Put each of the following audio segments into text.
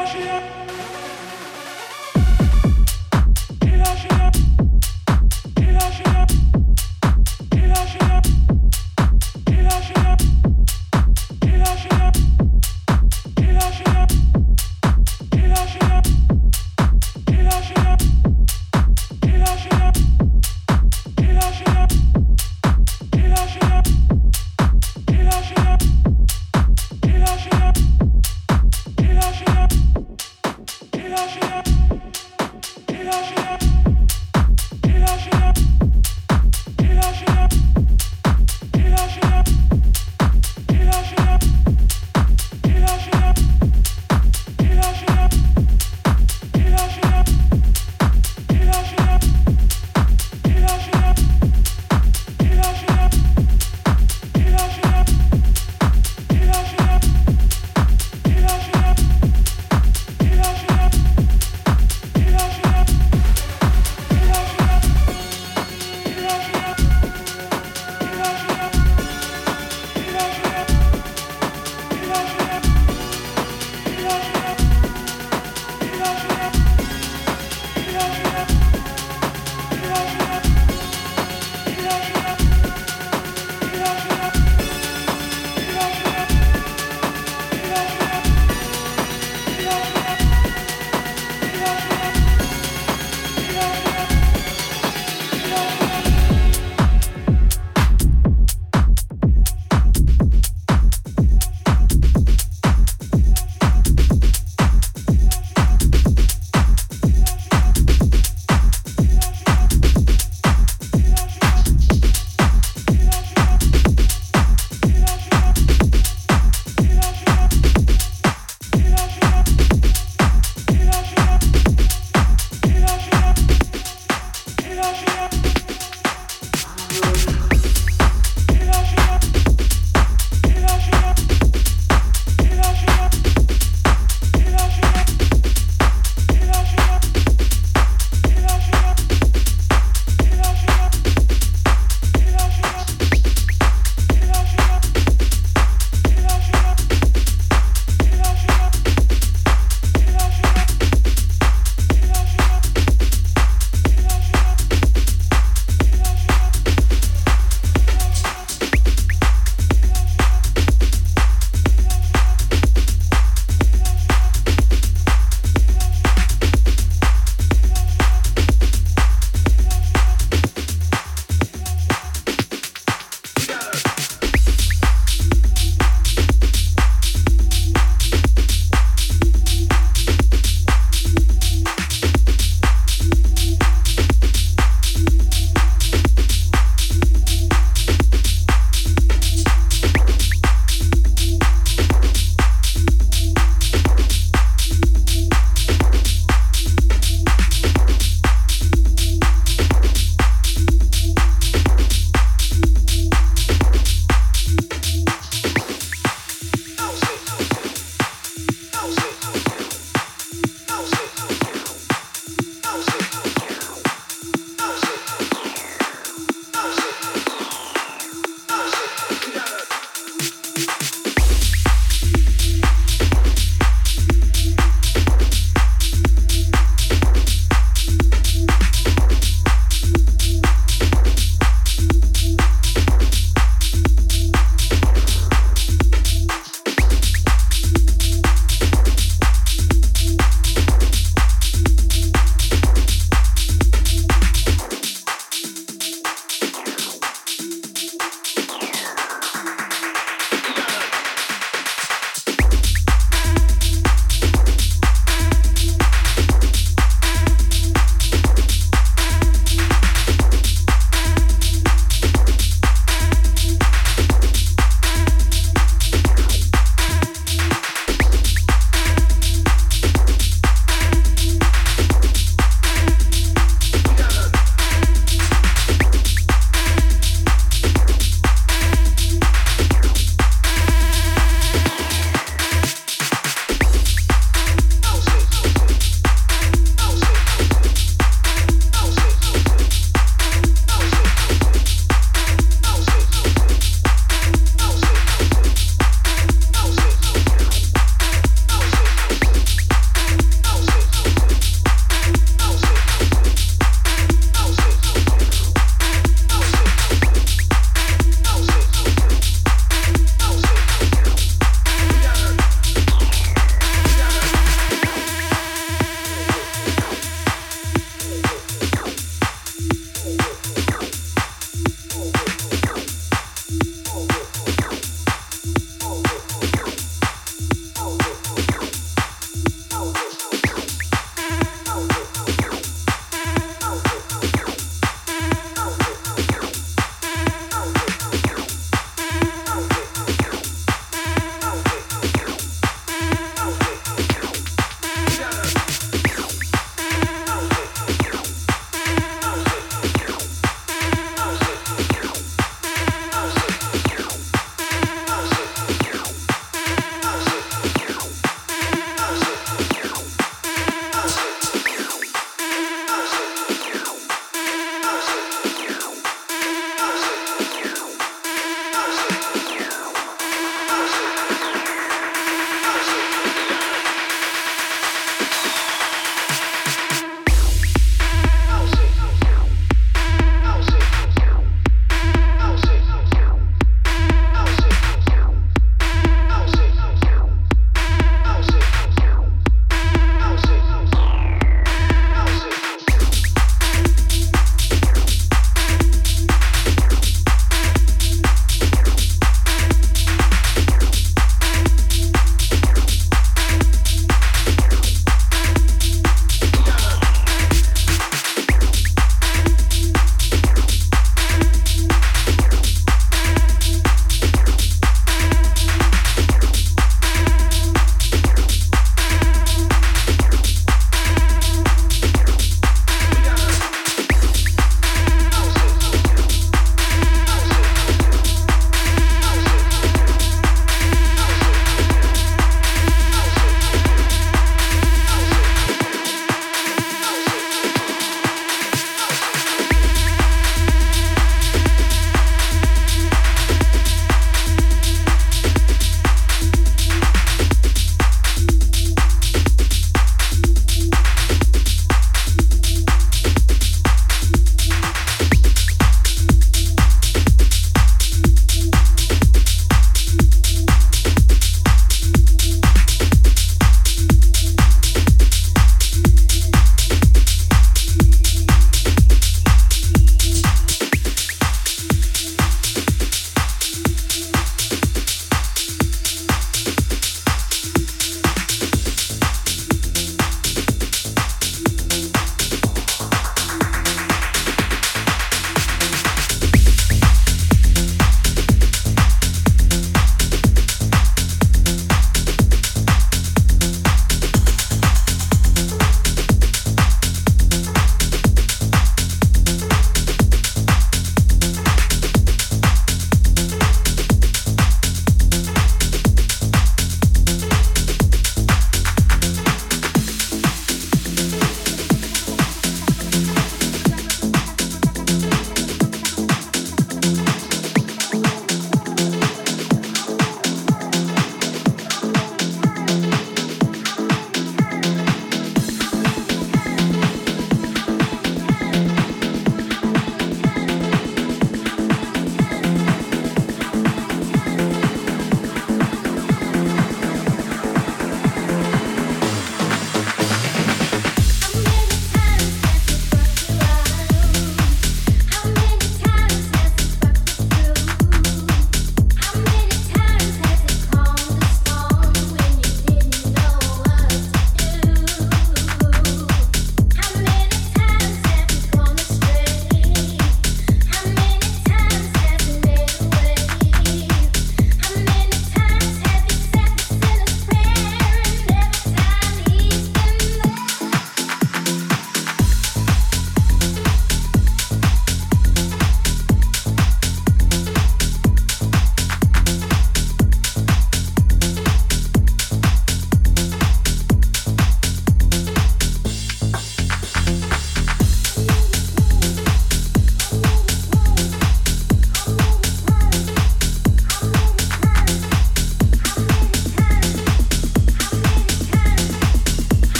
Russia.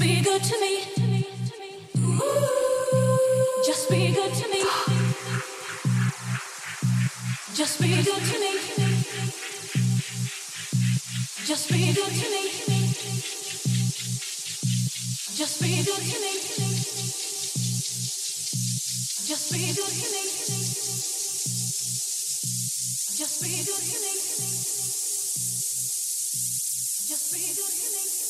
Just be good to me. Just be good to me.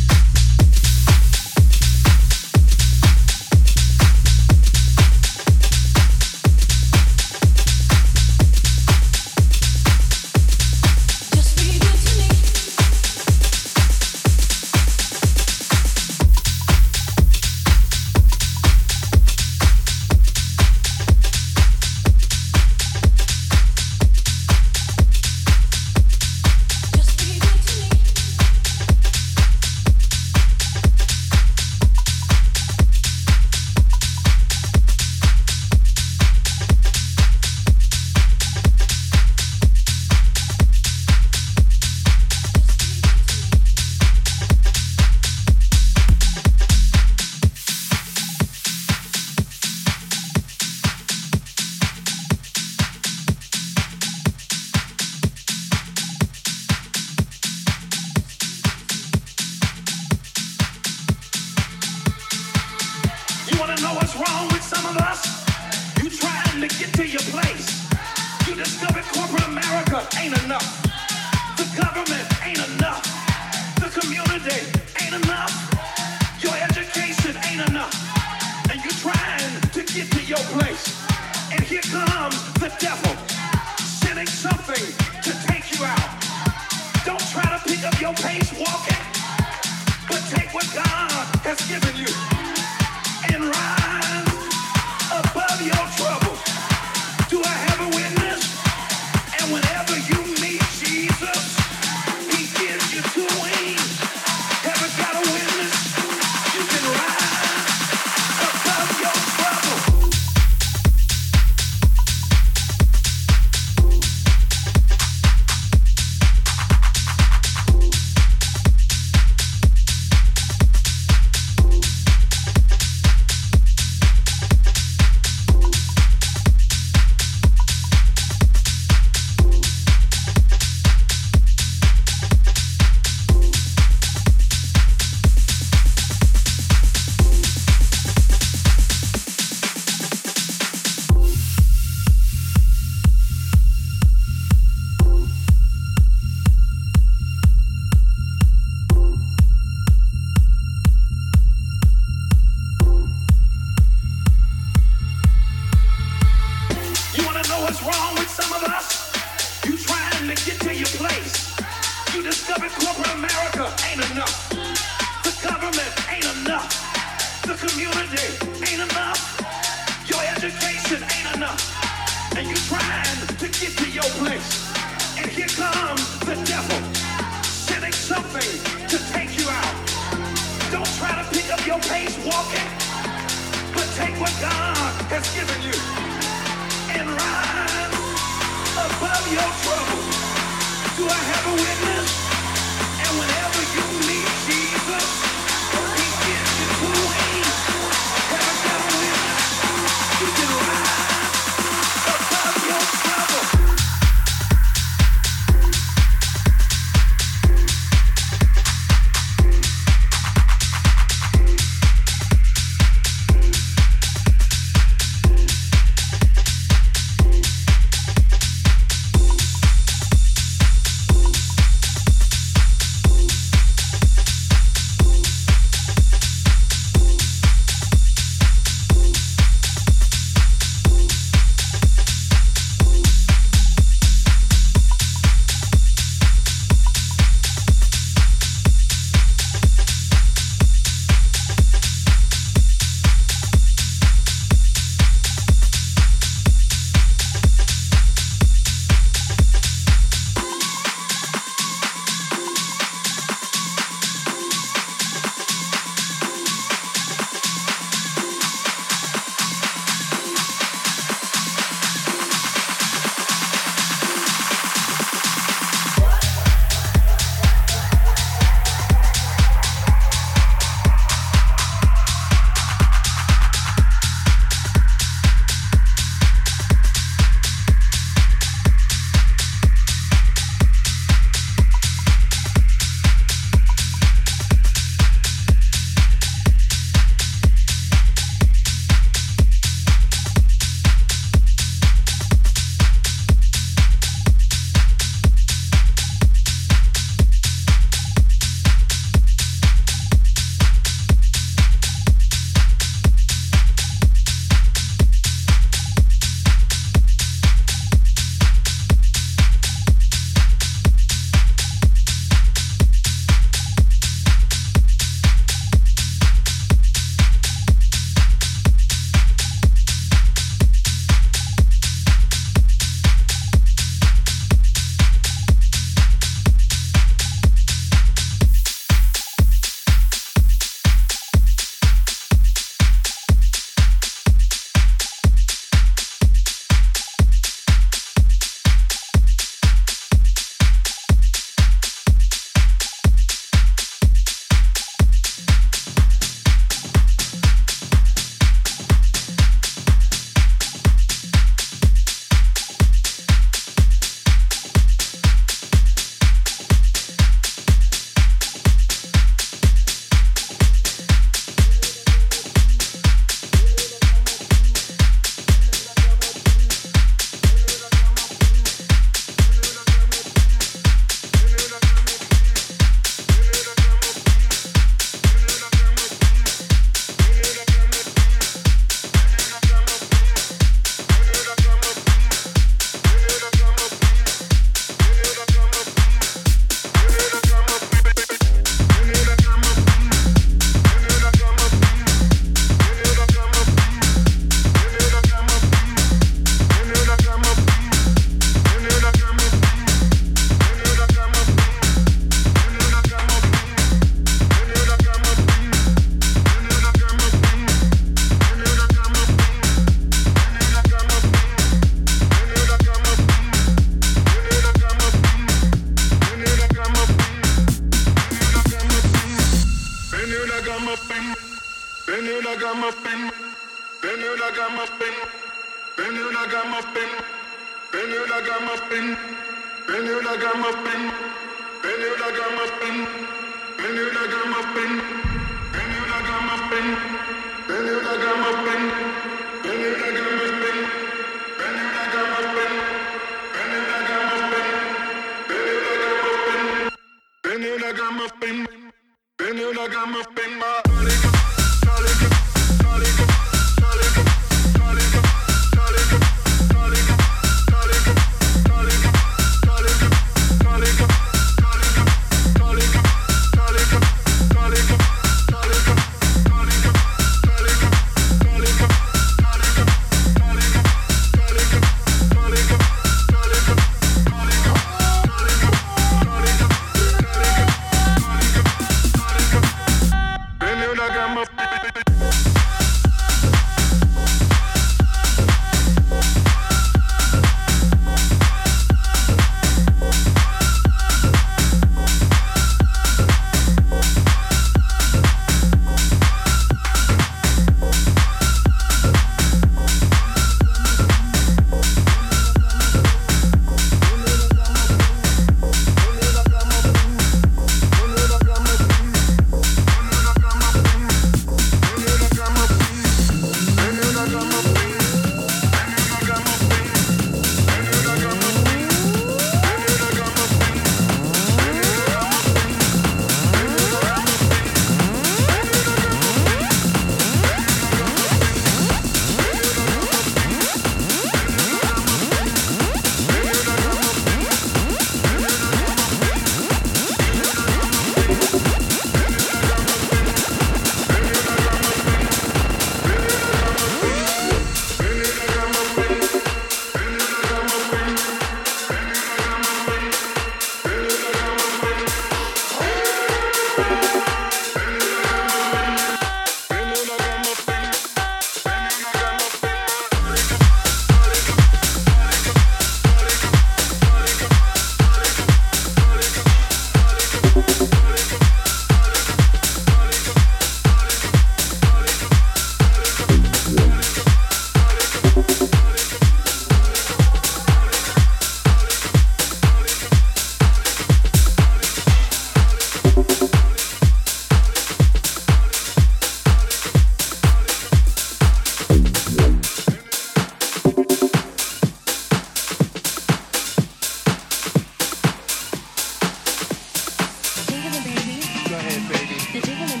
the